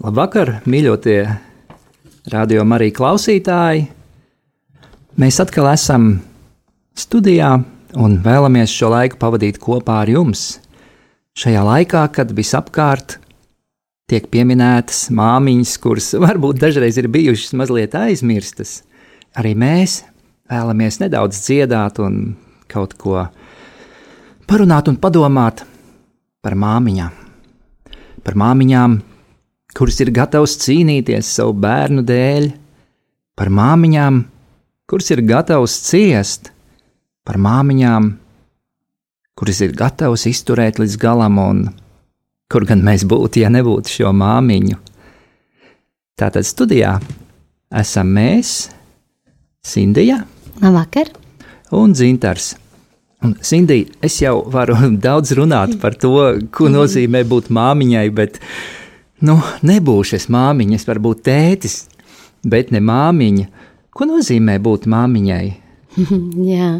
Labvakar, mīļotie radio Marija klausītāji! Mēs atkal esam studijā un vēlamies šo laiku pavadīt kopā ar jums. Šajā laikā, kad visapkārt tiek pieminētas māmiņas, kuras varbūt dažreiz ir bijušas mazliet aizmirstas, arī mēs vēlamies nedaudz dziedāt un kaut ko parunāt un padomāt par māmiņām. Par māmiņām, kuras ir gatavas cīnīties savu bērnu dēļ, par māmiņām, kuras ir gatavas ciest, par māmiņām, kuras ir gatavas izturēt līdz galam, un kur gan mēs būtu, ja nebūtu šo māmiņu. Tātad studijā esam mēs, Sindija Labvakar! un Zintars. Un, Sindija, es jau varu daudz runāt par to, ko nozīmē būt māmiņai, bet nu, nebūšu es māmiņa, es varu būt tētis, bet ne māmiņa. Ko nozīmē būt māmiņai? Jā,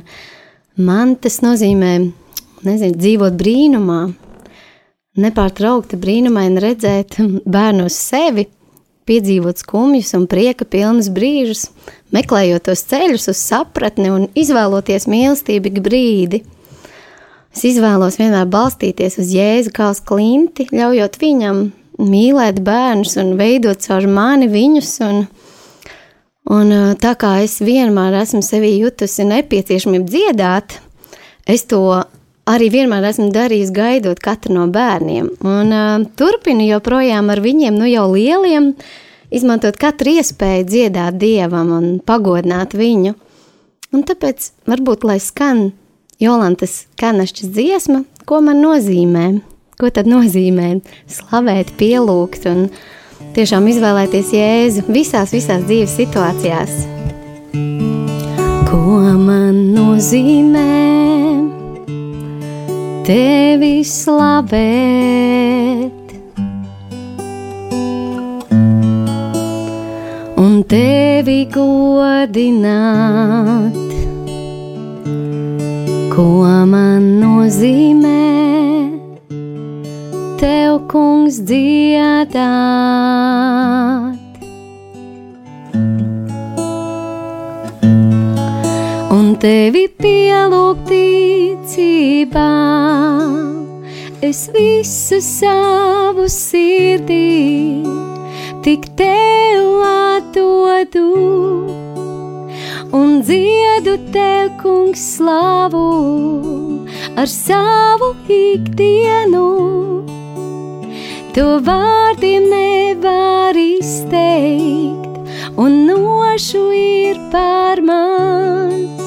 man tas nozīmē, nezinu, dzīvot brīnumā, nepārtraukti brīnumaini redzēt bērnu sevi, piedzīvot skumjus un prieka pilnus brīžus, meklējot tos ceļus uz sapratni un izvēloties mīlestību brīdi. Es izvēlos vienmēr balstīties uz Jēzu kā uz klinti, ļaujot viņam mīlēt bērnus un veidot caur mani viņus. Un, un tā kā es vienmēr esmu sevī jutusi nepieciešamību dziedāt, es to arī vienmēr esmu darījis, gaidot katru no bērniem. Un uh, turpinu joprojām ar viņiem, nu jau lieliem, izmantot katru iespēju dziedāt dievam un pagodināt viņu. Un tāpēc varbūt lai skan Jolantas Kanašķas dziesma, ko man nozīmē. Ko tad nozīmē slavēt, pielūgt un tiešām izvēlēties Jēzu visās, visās dzīves situācijās? Ko man nozīmē? tevi slavēt. Un tevi godināt, ko man nozīmē, tev kungs dziedāt. Un tevi pielūgt ticībā es visu savu sirdī tik tev atdodu un dziedu tev, kungs, slavu ar savu ikdienu. To vārdiem nevar izteikt, un nošu ir par mans,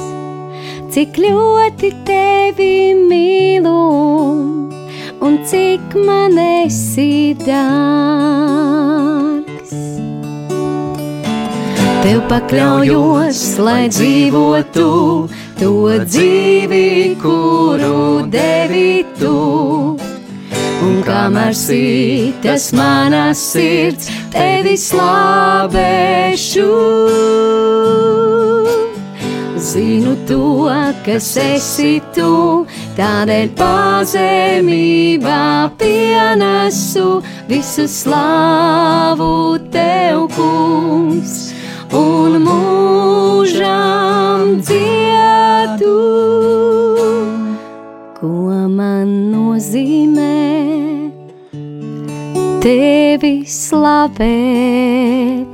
cik ļoti tevi mīlu un cik man esi dārgs. Tev pakļaujos, lai dzīvotu to dzīvi, kuru devi tu. Un kamēr sītas manas sirds, tevi slavēšu. Zinu to, kas esi tu, Tādēļ pazemībā pienesu visu slāvu tev, kungs, un mūžām dziedu, ko man nozīmē tevi slavēt.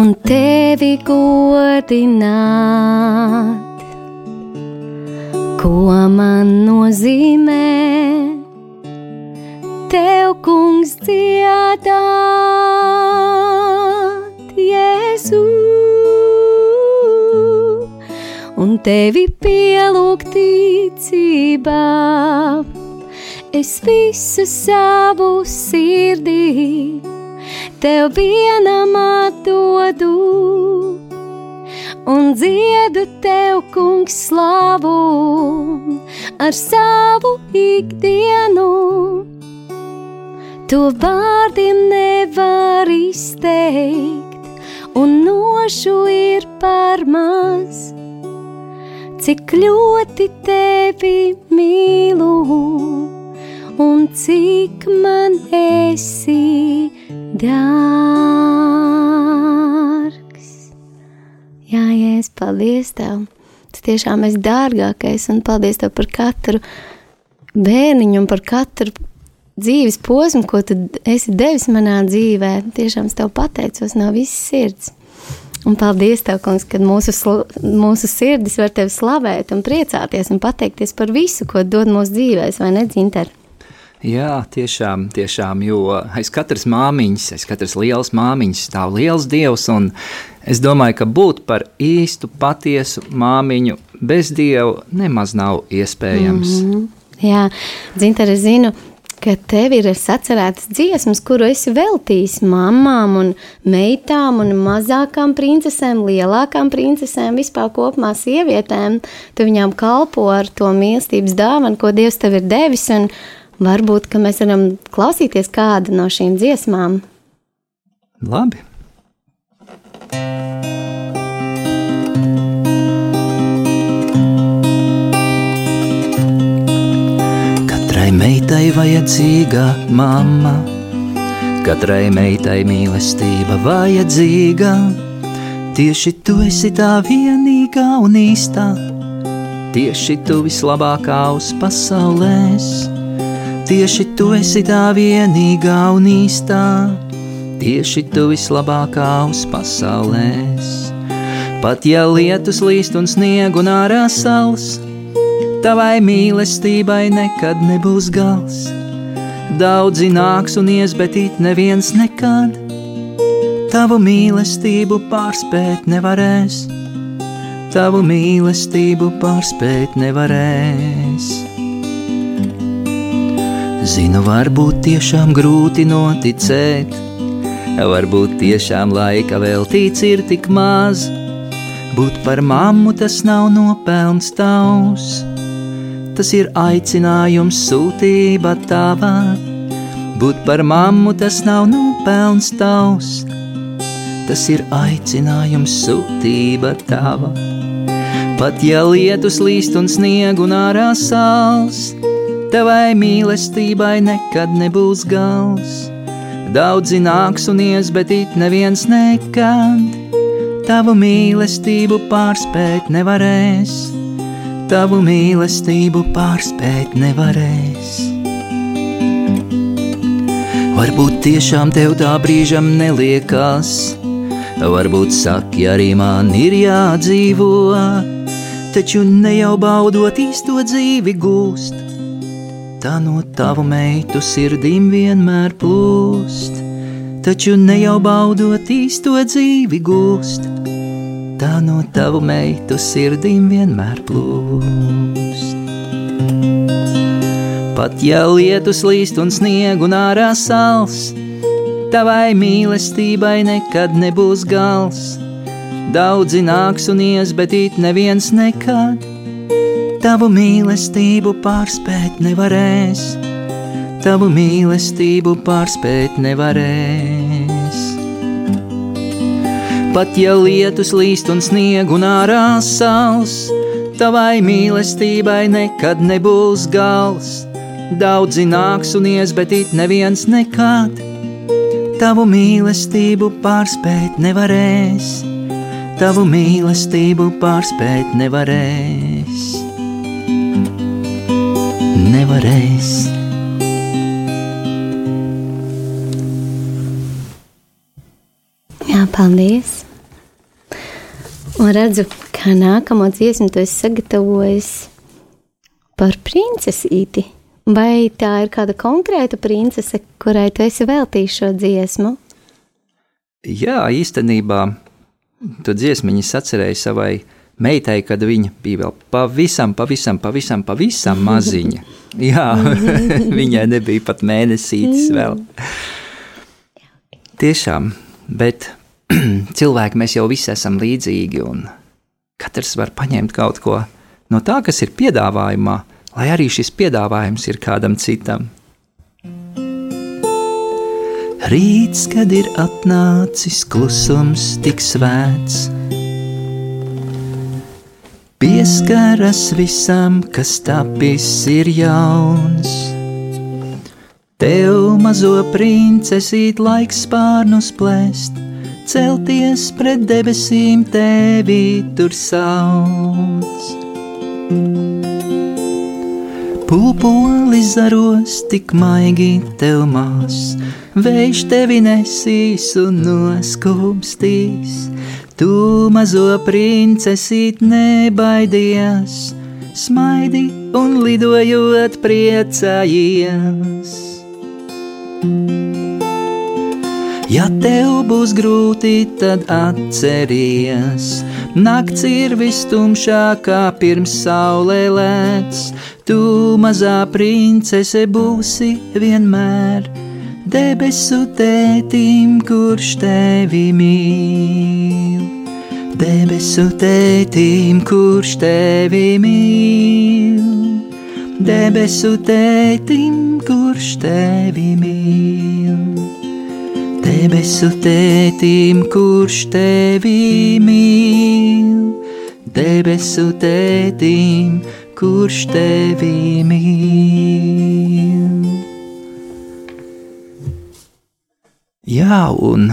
un tevi godināt, ko man nozīmē? Tev, kungs, dziedāt, tevi pielūgt ticībā. Es visu savu sirdī tev vienam atdodu un dziedu tev, kungs, slavu ar savu ikdienu. To vārdiem nevar izteikt, un nošu ir par maz. Cik ļoti tevi mīlu, un cik man esi dārgs. Jā, Jēzus, paldies Tev! Tu tiešām esi dārgākais un paldies Tev par katru bērniņu un par katru dzīves posmu, ko tu esi devis manā dzīvē. Tiešām es Tev pateicos no visas sirds. Un paldies, Tev, kungs, ka mūsu, mūsu sirdis var Tevi slavēt un priecāties un pateikties par visu, ko dod mūsu dzīvēs, vai ne, Dzinter? Jā, tiešām, tiešām, jo aiz katras māmiņas, aiz katras lielas māmiņas stāv liels dievs, un es domāju, ka būt par īstu, patiesu māmiņu bez dieva nemaz nav iespējams. Mm -hmm. Jā, Dzinter, es zinu, ka tev ir sacerētas dziesmas, kuru esi veltījis mamām un meitām un mazākām princesēm, lielākām princesēm, vispār kopumā sievietēm. Tu viņām kalpo ar to mīlestības dāvanu, ko Dievs tev ir devis, un varbūt, ka mēs varam klausīties kādu no šīm dziesmām. Labi. Katrai meitai vajadzīga mamma, katrai meitai mīlestība vajadzīga. Tieši tu esi tā vienīgā un īstā, tieši tu vislabākā uz pasaulēs. Tieši tu esi tā vienīgā un īstā, tieši tu vislabākā uz pasaulēs. Pat ja lietus līst un sniegu un ārā sals, Tavai mīlestībai nekad nebūs gals. Daudzi nāks un ies, bet it neviens nekad. Tavu mīlestību pārspēt nevarēs, tavu mīlestību pārspēt nevarēs. Zinu, varbūt tiešām grūti noticēt, varbūt tiešām laika veltīts ir tik maz. Būt par mammu tas nav nopelns tavs tas ir aicinājums, sūtība tava. Būt par mammu tas nav nopelns tavs, tas ir aicinājums, sūtība tava. Pat ja lietus līst un sniegu un ārā sāls, tavai mīlestībai nekad nebūs gals. Daudzi nāks un ies, bet it neviens nekad tavu mīlestību pārspēt nevarēs tavu mīlestību pārspēt nevarēs. Varbūt tiešām tev tā brīžam neliekās, varbūt saki arī man ir jādzīvo, taču ne jau baudot īsto dzīvi gūst. Tā no tavu meitu sirdīm vienmēr plūst, taču ne jau baudot īsto dzīvi gūst tā no tavu meitu sirdīm vienmēr plūst. Pat ja lietus līst un sniegu un ārā sals, tavai mīlestībai nekad nebūs gals. Daudzi nāks un ies, bet it neviens nekad tavu mīlestību pārspēt nevarēs. Tavu mīlestību pārspēt nevarēs. Pat ja lietus līst un sniegu un ārā sals, tavai mīlestībai nekad nebūs gals. Daudzi nāks un ies, bet it neviens nekad tavu mīlestību pārspēt nevarēs. Tavu mīlestību pārspēt nevarēs. Nevarēs. Jā, paldies! Un redzu, kā nākamo dziesmu tu esi sagatavojis par princesīti. Vai tā ir kāda konkrēta princese, kurai tu esi veltījis šo dziesmu? Jā, īstenībā to dziesmu es atcerēju savai meitai, kad viņa bija vēl pavisam, pavisam, pavisam, pavisam maziņa. Jā, viņai nebija pat mēnesītis vēl. Tiešām, bet cilvēki mēs jau visi esam līdzīgi, un katrs var paņemt kaut ko no tā, kas ir piedāvājumā, lai arī šis piedāvājums ir kādam citam. Rīts, kad ir atnācis klusums tik svēts, pieskaras visam, kas tapis ir jauns. Mazo princesīt laiks spārnus plēst, celties pret debesīm tevi tur sauc. Pūpolis zaros tik maigi tev mās, vējš tevi nesīs un noskūpstīs. Tu mazo princesīt nebaidies, smaidi un lidojot priecājies. Ja tev būs grūti, tad atceries, nakts ir vistumšākā pirms saulē lēts Tu mazā princese būsi vienmēr debesu tētim, kurš tevi mīl. Debesu tētim, kurš tevi mīl. Debesu tētim, kurš tevi mīl. Debesu tētim, kurš tevi mīl. Debesu tētim, kurš tevi mīl. Jā, un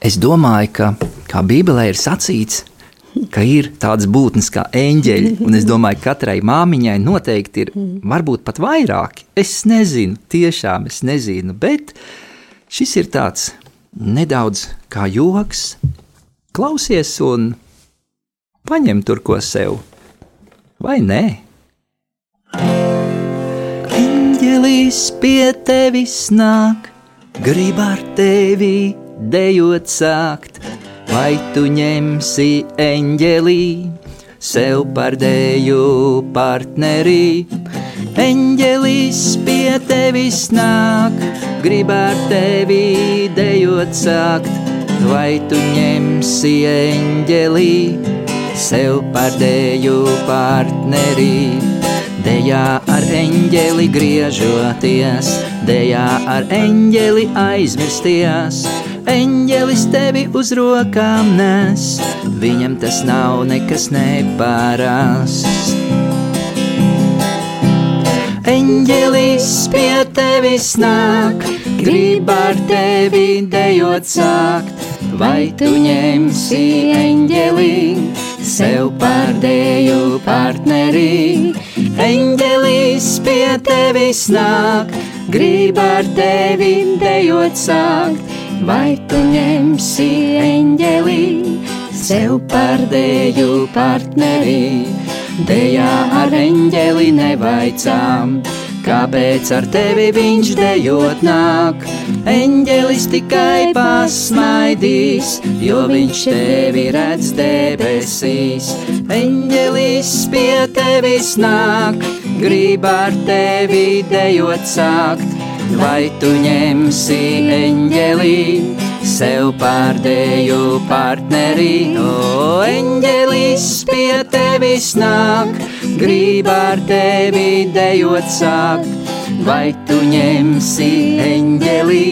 es domāju, ka, kā Bībelē ir sacīts, ka ir tādas būtnes kā eņģeļi, un es domāju, ka katrai māmiņai noteikti ir varbūt pat vairāki. Es nezinu, tiešām es nezinu, bet šis ir tāds nedaudz kā joks. Klausies un paņem tur ko sev, vai nē? Eņģelis pie tevis nāk, grib ar tevi dejot sākt, vai tu ņemsi eņģelī sev par deju partneri. Eņģelis pie tevis nāk, grib ar tevi dejot sākt, vai tu ņemsi eņģelī sev par dēļu partneri. Dejā ar eņģeli griežoties, dejā ar eņģeli aizmirsties. Eņģelis tevi uz rokām nes, viņam tas nav nekas neparasts. Eņģelis pie tevis nāk, grib ar tevi dejot sākt, vai tu ņemsi eņģeli? sev par dēju partneri. Eņģelis pie tevis nāk, grib ar tevi dejot sākt, vai tu ņemsi eņģeli sev par dēju partneri. Dejā ar eņģeli nevaicām kāpēc ar tevi viņš dejot nāk. Eņģelis tikai pasmaidīs, jo viņš tevi redz debesīs. Eņģelis pie tevis nāk, grib ar tevi dejot sākt, vai tu ņemsi eņģelī sev pārdēju partneri. O, eņģelis pie tevis nāk, grib ar tevi dejot sākt, vai tu ņemsi eņģelī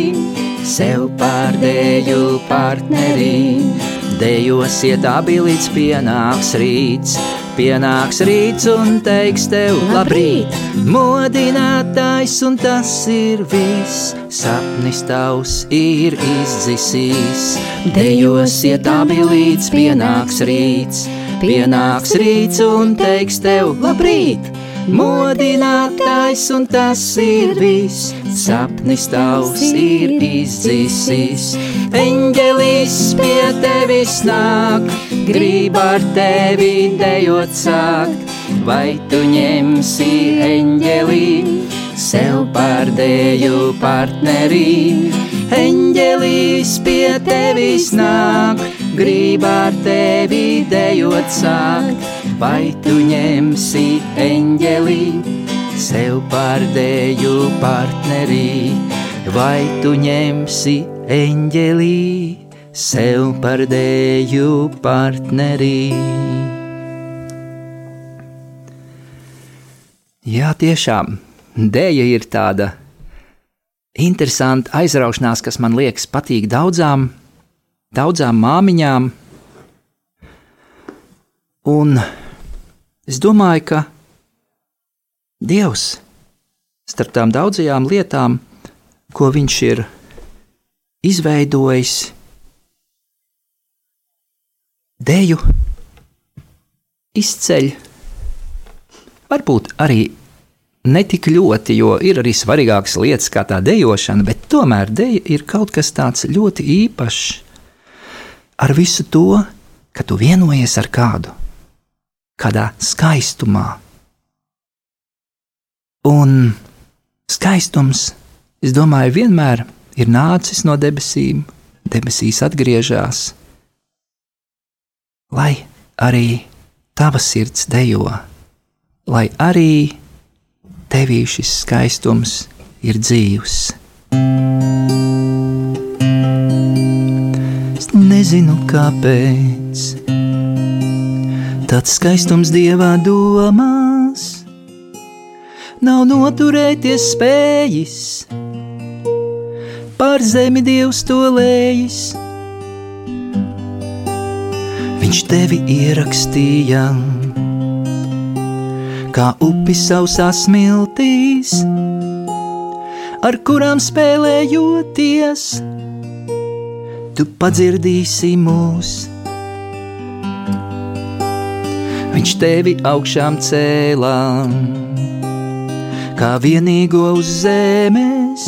sev pārdēju partneri. Dejosiet abi līdz pienāks rīts, pienāks rīts un teiks tev labrīt. Modinātājs un tas ir viss, sapnis tavs ir izdzisīs. Dejosiet abi līdz pienāks rīts. Pienāks rīts un teiks tev labrīt, modinātājs un tas ir viss. Sapnis tavs ir izdzisis, eņģelis pie tevis nāk, grib ar tevi dejot sākt, vai tu ņemsi eņģelī sev par dēju partnerī. Eņģelis pie tevis nāk, grib ar tevi dejot sākt, vai tu ņemsi eņģelī sev par dēju partnerī, vai tu ņemsi eņģelī sev par dēju partnerī. Jā, tiešām, dēja ir tāda interesanta aizraušanās, kas man liekas patīk daudzām daudzām māmiņām. Un es domāju, ka Dievs starp tām daudzajām lietām, ko viņš ir izveidojis, deju izceļ. Varbūt arī ne tik ļoti, jo ir arī svarīgākas lietas kā tā dejošana, bet tomēr deja ir kaut kas tāds ļoti īpašs. Ar visu to, ka tu vienojies ar kādu, kādā skaistumā. Un skaistums, es domāju, vienmēr ir nācis no debesīm, debesīs atgriežas, lai arī tava sirds dejo, lai arī tevī šis skaistums ir dzīvs. Es nezinu, kāpēc tāds skaistums dievā domās, nav noturēties spējis, pār zemi dievs to lējis. Viņš tevi ierakstīja kā upi sausās smiltīs, ar kurām spēlējoties, tu padzirdīsi mūs. Viņš tevi augšām cēlā, kā vienīgo uz zemes,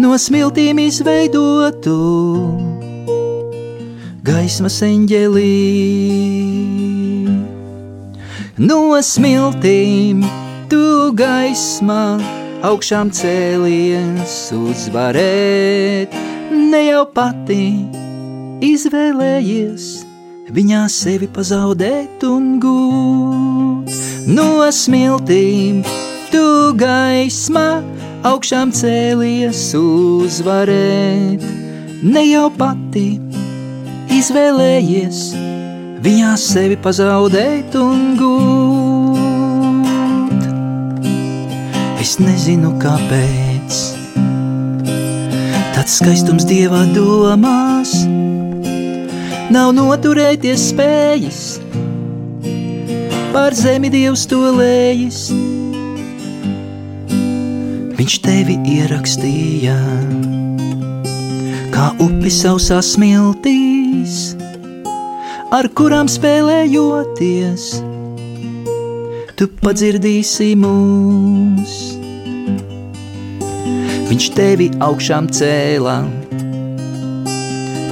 no smiltīm izveidotu gaismas eņģelī. No smiltīm, tu gaismā augšām cēlies uzvarēt, ne jau pati izvēlējies viņā sevi pazaudēt un gūt. No smiltīm tu gaismā augšām cēlies uzvarēt, ne jau pati izvēlējies viņā sevi pazaudēt un gūt. Es nezinu, kāpēc tāds skaistums dievā domās nav noturēties spējas. Pār zemi dievs to lējas, viņš tevi ierakstīja, kā upi sausā smiltīs ar kurām spēlējoties, tu padzirdīsi mūs. Viņš tevi augšām cēlā,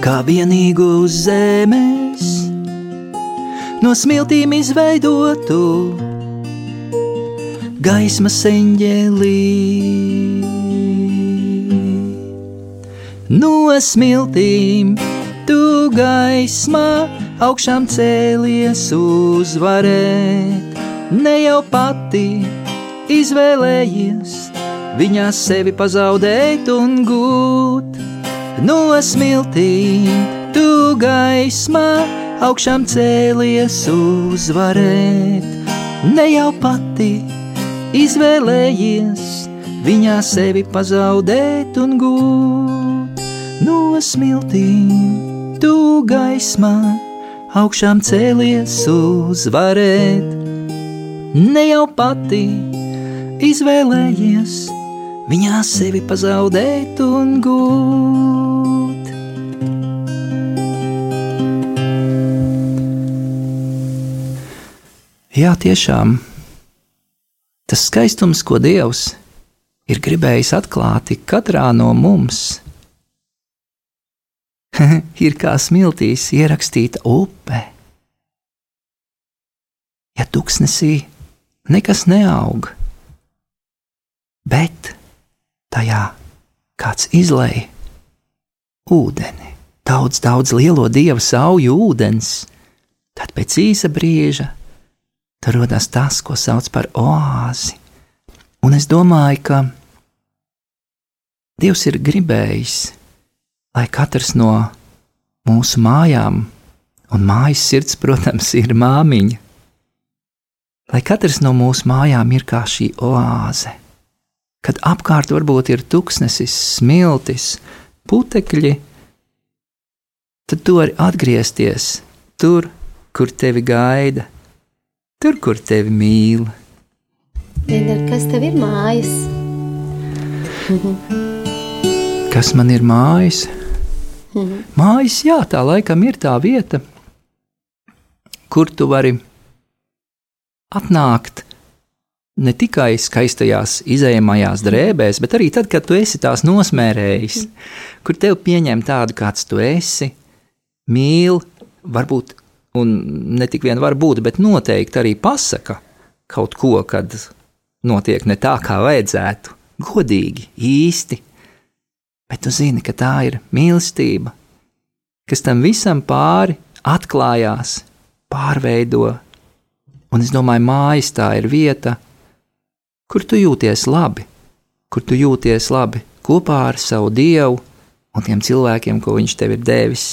kā vienīgu uz zemes, no smiltīm izveidotu gaismas eņģelī. No smiltīm tu gaismā augšām cēlies uzvarēt, ne jau pati izvēlējies viņā sevi pazaudēt un gūt. No smiltīm tu gaismā augšām cēlies uzvarēt, ne jau pati izvēlējies viņā sevi pazaudēt un gūt. No smiltīm tu gaismā augšām cēlies uzvarēt. Ne jau pati izvēlējies viņā sevi pazaudēt un gūt. Jā, tiešām tas skaistums, ko Dievs ir gribējis atklāt katrā no mums ir kā smiltīs ierakstīta upe. Ja tuksnesī nekas neaug, bet tajā kāds izlēja ūdeni, daudz, daudz lielo dieva sauju ūdens, tad pēc īsa brīža tur rodas tas, ko sauc par oāzi. Un es domāju, ka Dievs ir gribējis lai katrs no mūsu mājām, un mājas sirds, protams, ir māmiņa, lai katrs no mūsu mājām ir kā šī oāze, kad apkārt varbūt ir tuksnesis, smiltis, putekļi, tad tu vari atgriezties tur, kur tevi gaida, tur, kur tevi mīl. Dīdar, kas tev ir mājas? Kas man ir mājas? Mājas, jā, tā laikam ir tā vieta, kur tu vari atnākt ne tikai skaistajās izējamajās drēbēs, bet arī tad, kad tu esi tās nosmērējis, kur tev pieņem tādu, kāds tu esi, mīl, varbūt, un ne tik vien var būt, bet noteikti arī pasaka kaut ko, kad notiek ne tā, kā vajadzētu, godīgi, īsti. Bet tu zini, ka tā ir mīlestība, kas tam visam pāri atklājās, pārveido. Un es domāju, mājas tā ir vieta, kur tu jūties labi, kur tu jūties labi kopā ar savu dievu un tiem cilvēkiem, ko viņš tev ir devis.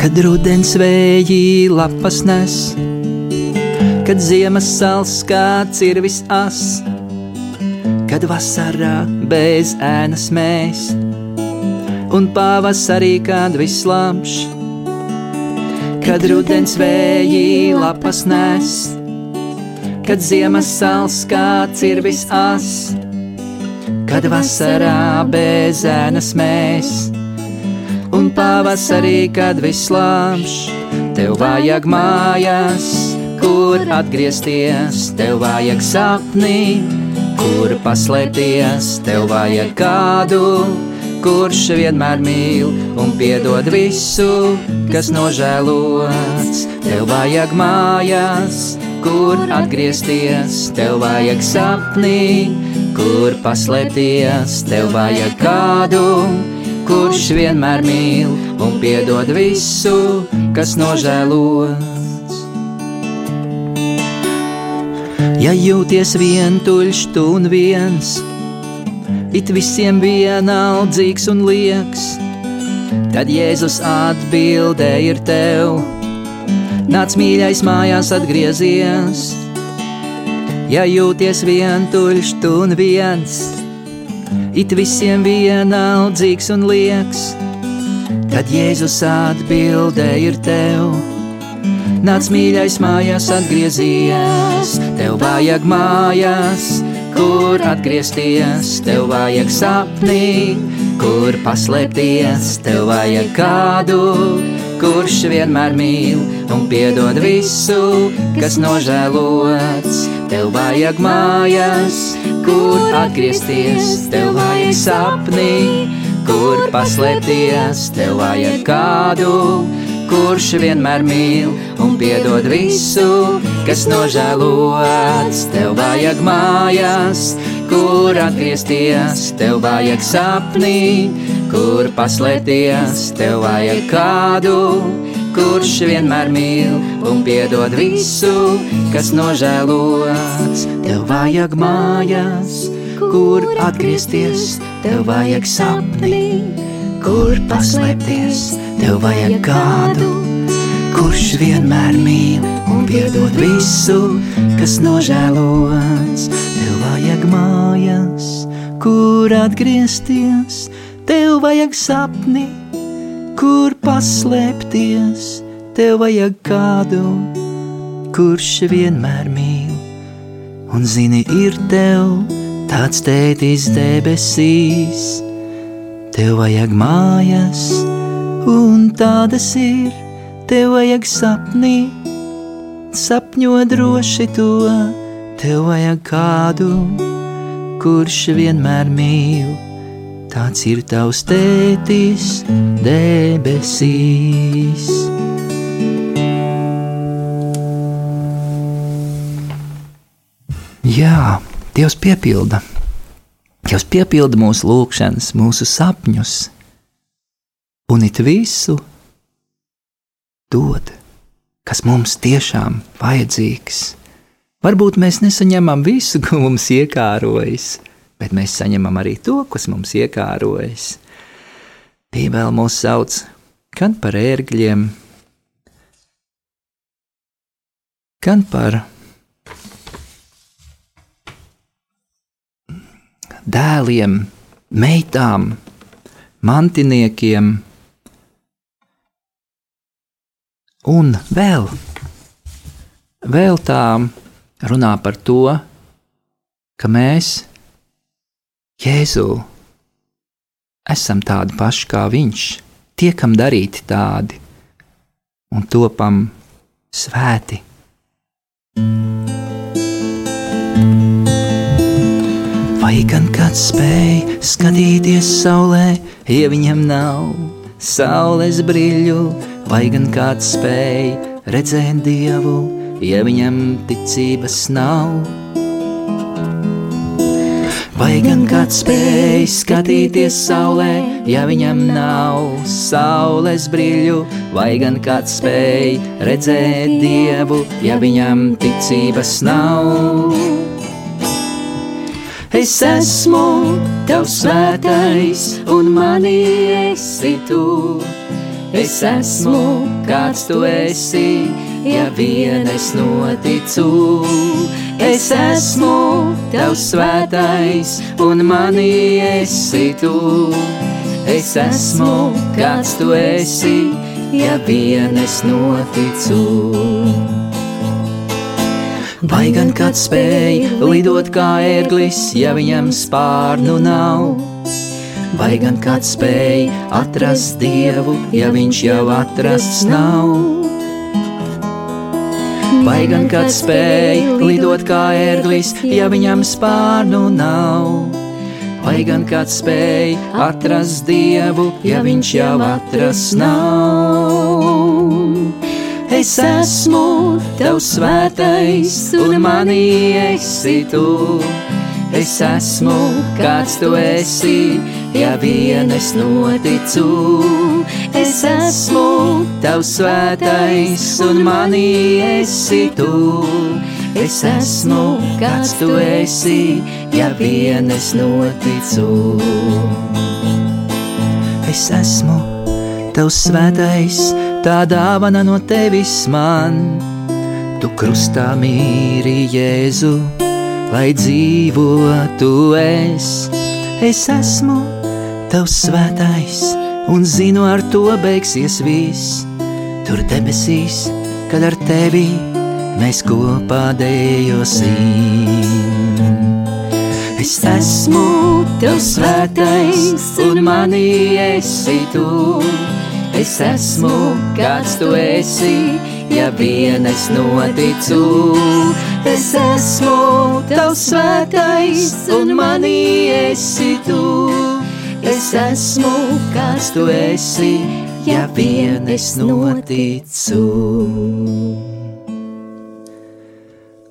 Kad rudens vēji lapas nes, kad ziemas sals kāds ir visas, kad vasarā bez ēnas mēs, un pavasarī kad viss labs, kad rudens vēji lapas nes, kad ziemas sals kāds ir visas, kad vasarā bez ēnas mēs un pavasarī, kad viss lāmš, tev vajag mājas, kur atgriezties, tev vajag sapni, kur paslēpties, tev vajag kādu, kurš vienmēr mīl un piedod visu, kas nožēlots. Tev vajag mājas, kur atgriezties, tev vajag sapni, kur paslēpties, tev vajag kādu, kurš vienmēr mīl un piedod visu, kas nožēlots. Ja jūties vientuļš, tu un viens, it visiem vienaldzīgs un lieks, tad Jēzus atbildē ir tev. Nāc mīļais mājās atgriezies, ja jūties vientuļš, tu un viens it visiem vienaldzīgs un lieks. Tad Jēzus atbildē ir tev. Nāc mīļais mājās atgriezies, tev vajag mājās, kur atgriezties, tev vajag sapnī, kur paslēpties, tev vajag kādu, kurš vienmēr mīl un piedod visu, kas nožēlots. Tev vajag mājās, kur atgriezties, tev vajag sapnī, kur paslēpties, tev vajag kādu, kurš vienmēr mīl un piedod visu, kas nožēlots. Tev vajag mājās, kur atgriezties, tev vajag sapnī, kur paslēpties, tev vajag kādu, kurš vienmēr mīl un piedod visu, kas nožēlots. Tev vajag mājas, kur atgriezties, tev vajag sapni, kur paslēpties, tev vajag kādu, kurš vienmēr mīl un piedod visu, kas nožēlots. Tev vajag mājas, kur atgriezties, tev vajag sapni, kur paslēpties, tev vajag kādu, kurš vienmēr mīl. Un zini, ir tev tāds tētis debesīs, tev vajag mājas, un tādas ir, tev vajag sapni, sapņo droši to, tev vajag kādu, kurš vienmēr mīl tāds ir tavs tētis debesīs. Jā, Dievs piepilda. Dievs piepilda mūsu lūgšanas, mūsu sapņus, un it visu dod, kas mums tiešām vajadzīgs. Varbūt mēs nesaņemam visu, ko mums iekārojas, bet mēs saņemam arī to, kas mums iekārojas. Bībele mūs sauc gan par ērgļiem, gan par dēliem, meitām, mantiniekiem. Un vēl, vēl tā runā par to, ka mēs, Jēzu, esam tādi paši kā Viņš, tiekam darīti tādi un topam svēti. Vai gan kāds spēj skatīties saulē, ja viņam nav saules brīļu, vai gan kāds spēj redzēt dievu, ja viņam ticības nav? Vai gan kāds spēj skatīties saulē, ja viņam nav saules brīļu, vai gan kāds spēj redzēt dievu, ja viņam ticības nav? Es esmu tavs svētais, un manī esi tu. Es esmu kāds tu esi, ja vien es noticu. Es esmu tavs svētais, un manī esi tu. Es esmu kāds tu esi, ja vien es noticu. Vai gan kāds spēj lidot kā ērglis, ja viņam spārnu nav? Vai gan kāds spēj atrast dievu, ja viņš jau atrasts nav? Vai gan kāds spēj lidot kā ērglis, ja viņam spārnu nav? Vai gan kāds spēj atrast dievu, ja viņš jau atrast nav? Es esmu tavs svētais, un manī esi tu. Es esmu kāds tu esi, ja vien es noticu. Es esmu tavs svētais, un manī esi tu. Es esmu kāds tu esi, ja vien es noticu. Es esmu tavs svētais, tā dāvana no tevis man. Tu krustā mīri Jēzu, lai dzīvotu es. Es esmu tavs svētais, un zinu, ar to beigsies viss. Tur debesīs, kad ar tevi mēs kopā dejosim. Es esmu tavs svētais, un manī esi tu. Es esmu kāds tu esi, ja vien es noticu. Es esmu tavs svētais, un manī esi tu. Es esmu, kas tu esi, ja vien es noticu.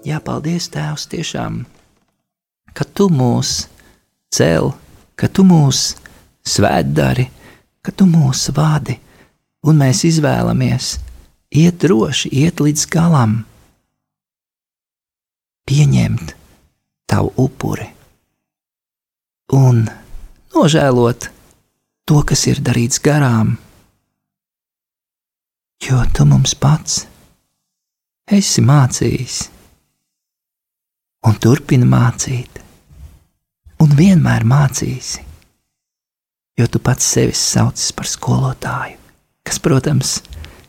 Jā, paldies, Tēvs, tiešām, ka tu mūs cel, ka tu mūs svētdari, ka tu mūs vadi, un mēs izvēlamies. Iet droši, iet līdz galam, pieņemt tavu upuri. Un nožēlot to, kas ir darīts garām, jo tu mums pats esi mācījis. Un turpini mācīt, un vienmēr mācīsi, jo tu pats sevi sauc par skolotāju, kas, protams,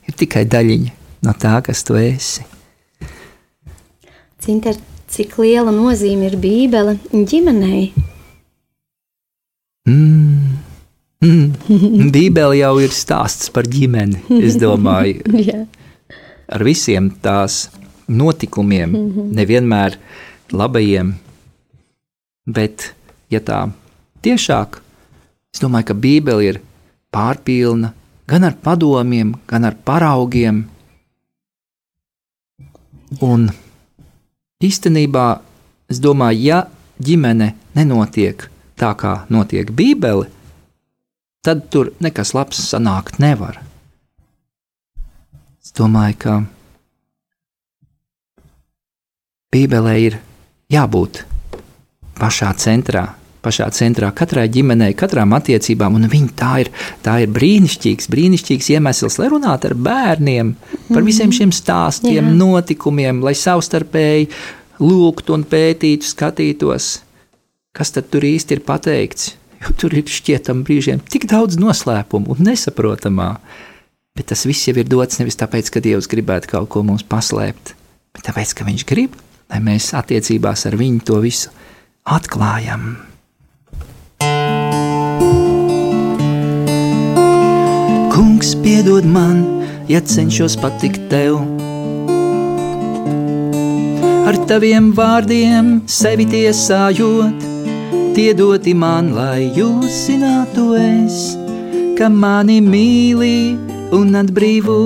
ir tikai daļiņa no tā, kas tu esi. Cinter, cik liela nozīme ir Bībele ģimenei? Mm. Mm. Bībele jau ir stāsts par ģimeni. Es domāju, Jā. ar visiem tās notikumiem, mm -hmm. nevienmēr labajiem, bet, ja tā tiešāk, es domāju, ka Bībele ir pārpilna gan ar padomiem, gan ar paraugiem. Un īstenībā, es domāju, ja ģimene nenotiek tā kā notiek Bībele, tad tur nekas labs sanākt nevar. Es domāju, ka Bībelē ir jābūt pašā centrā, pašā centrā katrai ģimenei, katram attiecībām, viņa tā ir, tā ir brīnišķīgs, brīnišķīgs iemesls, lai runātu ar bērniem par visiem šiem stāstiem, Jā. notikumiem, lai savstarpēji lūgtu un pētītu, skatītos kas tad tur īsti ir pateikts. Jo tur ir šķietam brīžiem tik daudz noslēpumu un nesaprotamā. Bet tas viss jau ir dots nevis tāpēc, ka Dievs gribētu kaut ko mums paslēpt, bet tāpēc, ka Viņš grib, lai mēs attiecībās ar Viņu to visu atklājam. Kungs, piedod man, ja cenšos patikt tev. Ar taviem vārdiem sevi tiesājot, tie doti man, lai jūs zinātu es, ka mani mīli un atbrīvo.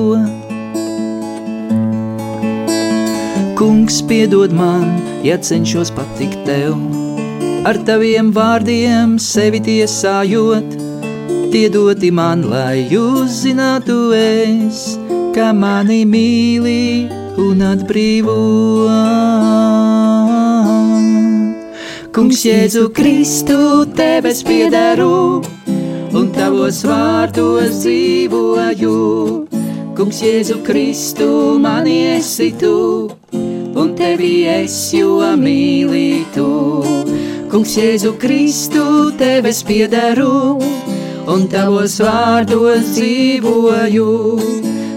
Kungs, piedod man, ja cenšos patikt tev. Ar taviem vārdiem sevi tiesājot, tie doti man, lai jūs zinātu es, ka mani mīli un atbrīvo. Kungs, Jēzu Kristu, tevis piederu, un tavos vārdos dzīvoju. Kungs, Jēzu Kristu, mani esi tu, un tevi es jo mīlītu. Kungs, Jēzu Kristu, tevis piederu, un tavos vārdos dzīvoju.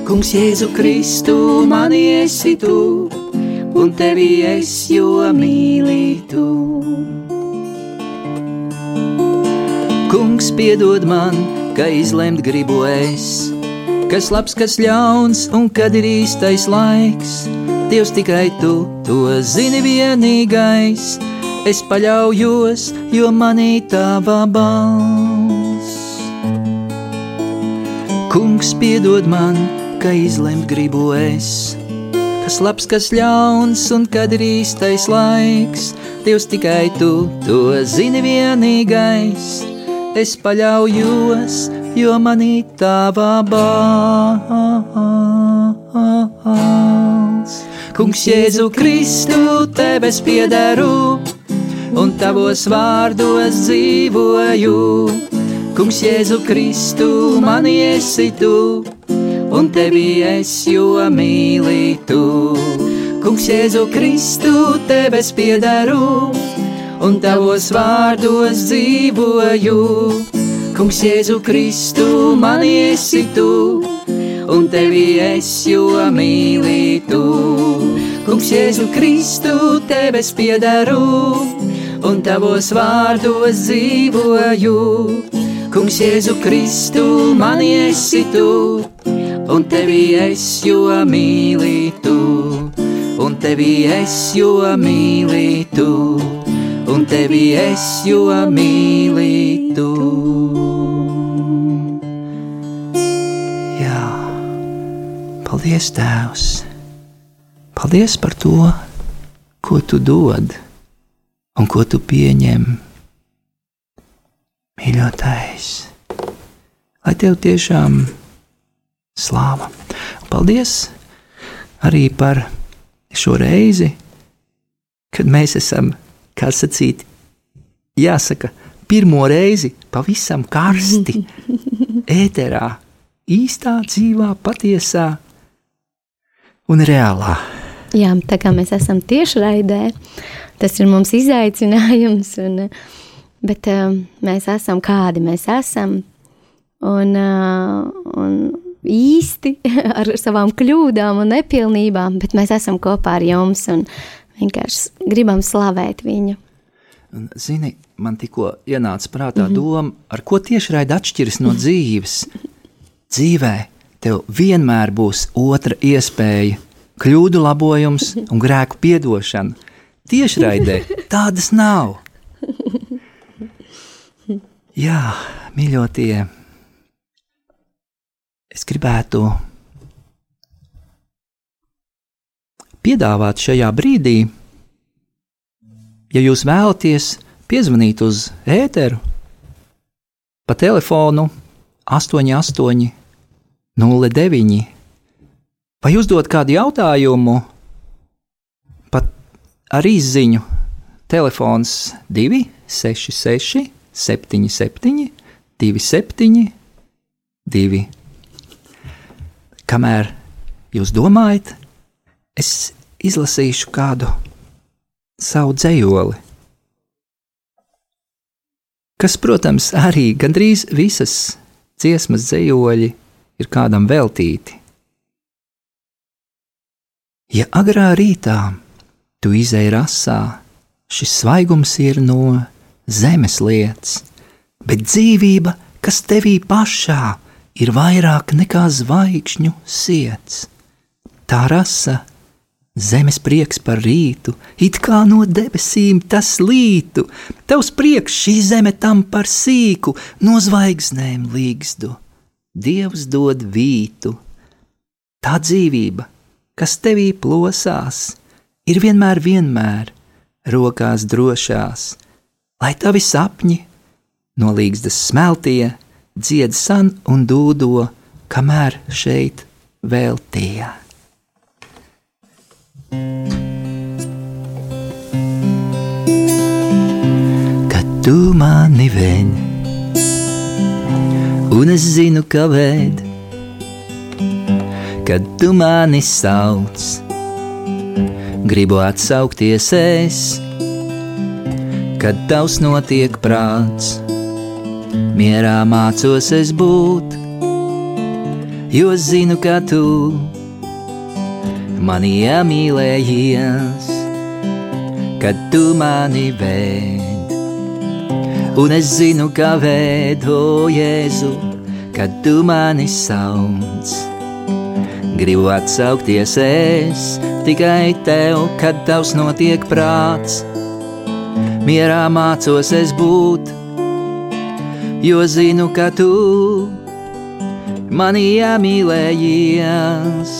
Kungs, Jēzu Kristu, mani esi tu, un tevi es jo mīlītu. Kungs, piedod man, ka izlemt gribu es, kas labs, kas ļauns, un kad ir īstais laiks. Dievs tikai tu to zini vienīgais, es paļaujos, jo manī tava balss. Kungs piedod man, ka izlemt gribu es. Kas labs, kas ļauns, un kad ir īstais laiks, Dievs tikai tu to zini vienīgais. Es paļaujos, jo manī tava balss. Kungs, Jēzu Kristu, tevis piederu, un tavos vārdos dzīvoju Kungs, Jēzu Kristu, mani esi tu, un tevi es jo mīlītu. Kungs, Jēzu Kristu, tevis piedaru, un tavos vārdos dzīvoju. Kungs, Jēzu Kristu, mani esi tu, un tevi es jo mīlītu. Kungs, Jēzu Kristu, tevis piedaru, un tavos vārdos dzīvoju. Kungs, Jēzu Kristu, mani esi tu, un tevi es jo mīlītu, un tevi es jo mīlītu, un tevi es jo mīlītu. Jā, paldies, Tēvs! Paldies par to, ko tu dod un ko tu pieņem mīļotais, lai tev tiešām slāva. Paldies arī par šo reizi, kad mēs esam, kā sacīt, jāsaka, pirmo reizi pavisam karsti, ēterā, īstā, dzīvā, patiesā un reālā. Jā, tā kā mēs esam tieši raidē, tas ir mums izaicinājums. Un, uh, Bet uh, mēs esam kādi mēs esam. Un, uh, un īsti ar savām kļūdām un nepilnībām, bet mēs esam kopā ar jums un vienkārši gribam slavēt viņu. Zini, man tikko ienāca prātā mm -hmm. doma, ar ko tieši raida atšķiras no dzīves. Dzīvē tev vienmēr būs otra iespēja, kļūdu labojums un grēku piedošana. Tieši raidē tādas nav. Jā, mīļotie, es gribētu piedāvāt šajā brīdī, ja jūs vēlaties piezvanīt uz ēteru pa telefonu 88, 09, vai uzdot kādu jautājumu, pat ar izziņu telefons 266 77, 27, 2. Kamēr jūs domājat, es izlasīšu kādu savu dzējoli, kas, protams, arī gandrīz visas dziesmas dzējoļi ir kādam veltīti. Ja agrā rītā tu izēji rasā, šis svaigums ir no zemes lietas, bet dzīvība, kas tevī pašā, ir vairāk nekā zvaigžņu iets. Tā rasa zemes prieks par rītu, it kā no debesīm tas lītu, tavs prieks šī zeme tam par sīku, no zvaigznēm līgstu. Dievs dod vītu. Tā dzīvība, kas tevī plosās, ir vienmēr, vienmēr rokās drošās, lai tavi sapņi no līgstas smeltie dzied san un dūdo, kamēr šeit vēl tie. Kad tu mani vēn, un es zinu, ka vēd, kad tu mani sauc, gribu atsaukties es, kad tavs notiek prāts mierā mācos es būt, jo zinu, ka tu mani iemīlējies, kad tu mani vēd. Un es zinu, ka vēd, o Jēzu, kad tu mani sauc. Gribu atsaukties es tikai tev, kad tavs notiek prāts. Mierā mācos es būt, jo zinu, ka tu mani iemīlējies.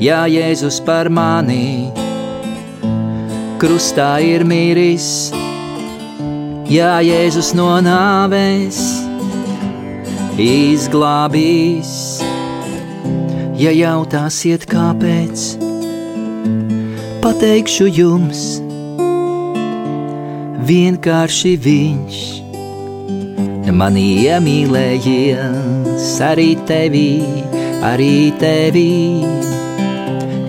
Jā, Jēzus par mani krustā ir miris, Jā, Jēzus no nāves izglābīs. Ja jautāsiet, kāpēc, pateikšu jums, vienkārši viņš mani iemīlējies arī tevi, arī tevi,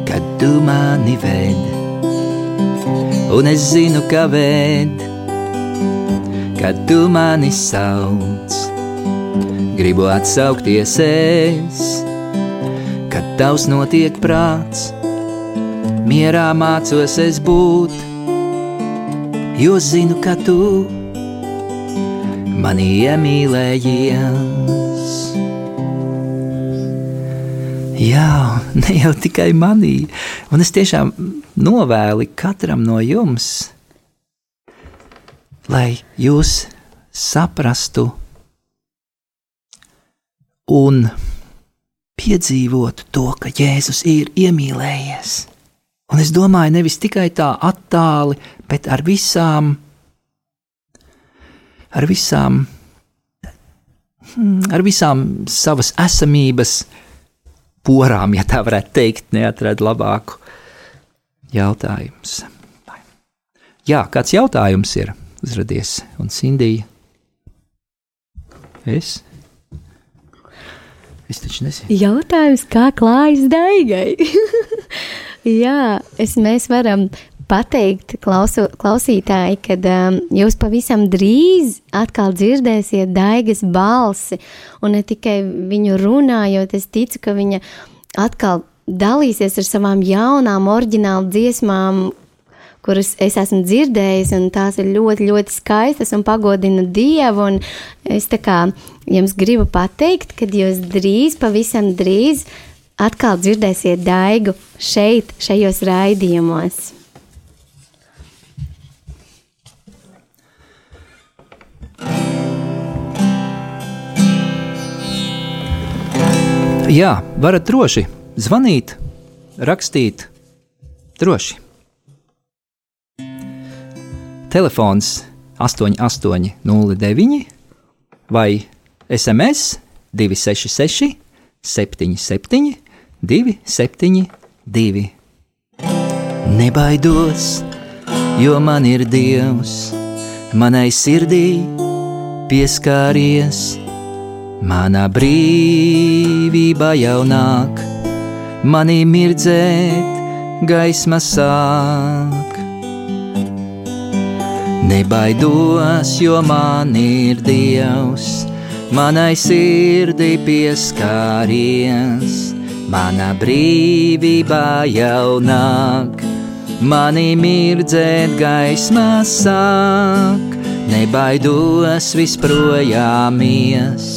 kad tu mani ved. Un es zinu, ka ved, kad tu mani sauc. Gribu atsaukties es, kad tavs notiek prāts, mierā mācos es būt, jo zinu, ka tu mani iemīlējies. Jā, ne jau tikai manī, un es tiešām novēlu katram no jums, lai jūs saprastu un piedzīvotu to, ka Jēzus ir iemīlējies. Un es domāju, nevis tikai tā attāli, bet ar visām ar visām, ar visām savas esamības porām, ja tā varētu teikt, neatrada labāku jautājumu. Jā, kāds jautājums ir uzradies, un Sindija? Es? Es taču nezinu. Jautājums, kā klājas daigai? Jā, es, mēs varam pateikt klausu, klausītāji, ka um, jūs pavisam drīz atkal dzirdēsiet daigas balsi, un ne tikai viņu runājot, es ticu, ka viņa atkal dalīsies ar savām jaunām, oriģinālu dziesmām, kuras es esmu dzirdējis, un tās ir ļoti, ļoti skaistas un pagodina Dievu. Un es tā kā jums gribu pateikt, ka jūs drīz, pavisam drīz atkal dzirdēsiet daigu šeit, šajos raidījumos. Jā, varat droši zvanīt, rakstīt, droši. Telefons 8809 vai SMS 266 77 272. Nebaidos, jo man ir Dievs, manai sirdī pieskāries Mana brīvība jau nāk, manī mirdzēt, gaisma sāk. Nebaidos, jo man ir Dievs, manai sirdī pieskāries, mana brīvība jau nāk, mani mirdzēt gaismā sāk, nebaidos visprojāmies,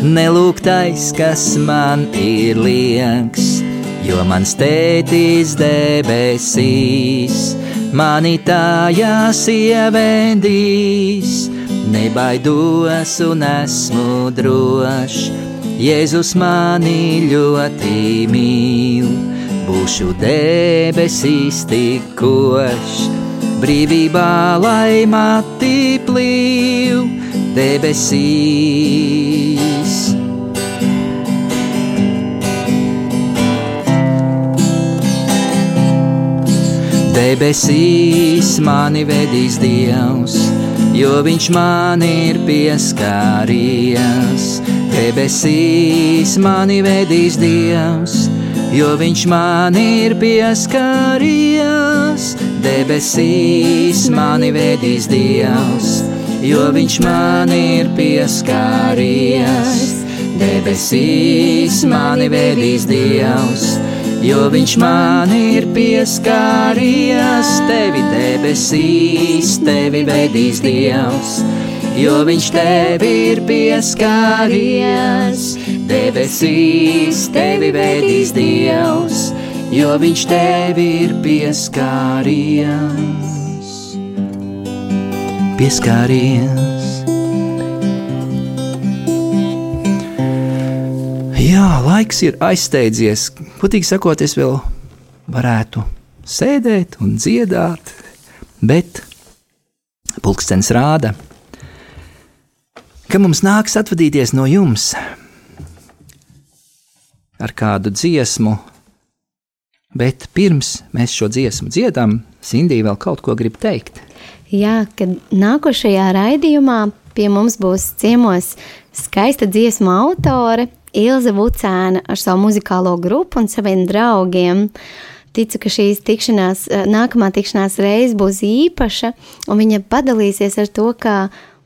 nelūgtais, kas man ir lieks, jo mans tētis debesīs mani tajās ievedīs. Nebaidos un esmu drošs, Jēzus mani ļoti mīl. Būšu debesīs tikošs, brīvībā lai mati plīv debesīs. Debesīs mani vedīs Dievs, jo Viņš man ir pieskāries. Debesīs mani vedīs Dievs, jo Viņš man ir pieskāries. Debesīs mani vedīs Dievs, jo Viņš man ir pieskāries. Debesīs mani vedīs Dievs jo viņš man ir pieskāries, tevi debesīs, tevi vedīs Dievs. Jo viņš tevi ir pieskāries, debesīs, tevi vedīs Dievs, jo viņš tevi ir pieskāries. Pieskāries. Jā, laiks ir aizsteidzies. Putīgi sakot, es vēl varētu sēdēt un dziedāt, bet pulkstenis rāda, ka mums nāks atvadīties no jums ar kādu dziesmu. Bet pirms mēs šo dziesmu dziedam, Sindija vēl kaut ko grib teikt. Jā, kad nākošajā raidījumā pie mums būs ciemos skaista dziesmu autore Ilze Vucēna ar savu muzikālo grupu un saviem draugiem. Ticu, ka šīs tikšanās, eh, nākamā tikšanās reize būs īpaša, un viņa padalīsies ar to, kā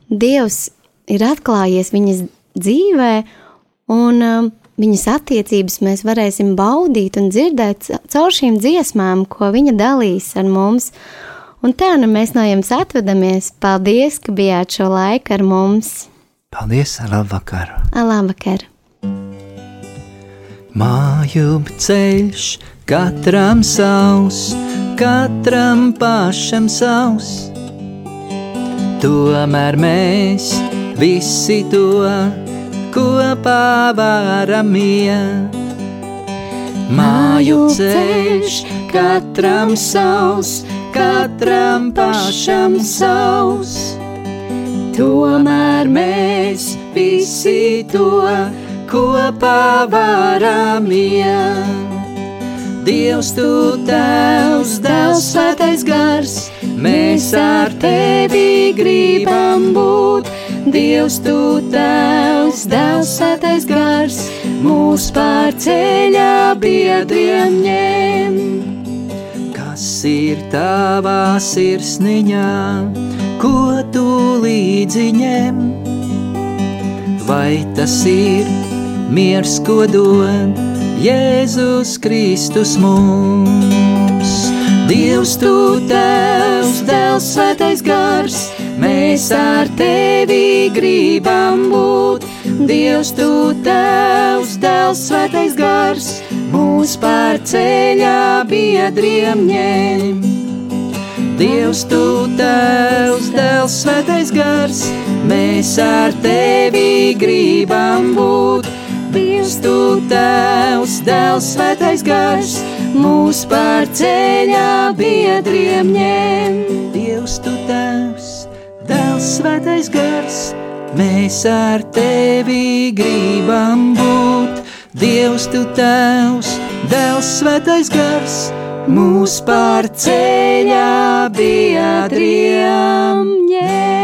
Dievs ir atklājies viņas dzīvē, un um, viņas attiecības mēs varēsim baudīt un dzirdēt caur šīm dziesmām, ko viņa dalīs ar mums. Un tā nu mēs no jums atvadamies. Paldies, ka bijāt šo laiku ar mums! Paldies, labvakar! Labvakar! Māju ceļš katram savs, katram pašam savs. Tomēr mēs visi to kopā varam iet. Māju ceļš katram savs, katram pašam savs. Tomēr mēs visi to kopā varam iet. Dievs, tu tevs, Tevs svētais gars, mēs ar tevi gribam būt. Dievs, tu tevs, Tevs svētais gars, mūs pār ceļā biedriem ņem. Kas ir tavā sirsniņā, ko tu līdzi ņem? Vai tas ir? miers, ko dod Jēzus Kristus mums. Dievs, tu tevs, dēls, svētais gars, mēs ar tevi gribam būt. Dievs, tu tevs, dēls, svētais gars, mūs pār ceļā biedriem ņem. Dievs, tu tevs, dēls, svētais gars, mēs ar tevi gribam būt. Dievs, tu tēvs, dēls, svētais gars, mūs pār ceļā biedriem ņem. Dievs, tu tēvs, svētais gars, mēs ar tevi gribam būt. Dievs, tu tēvs, dēls, svētais gars, mūs pār ceļā biedriem ņem.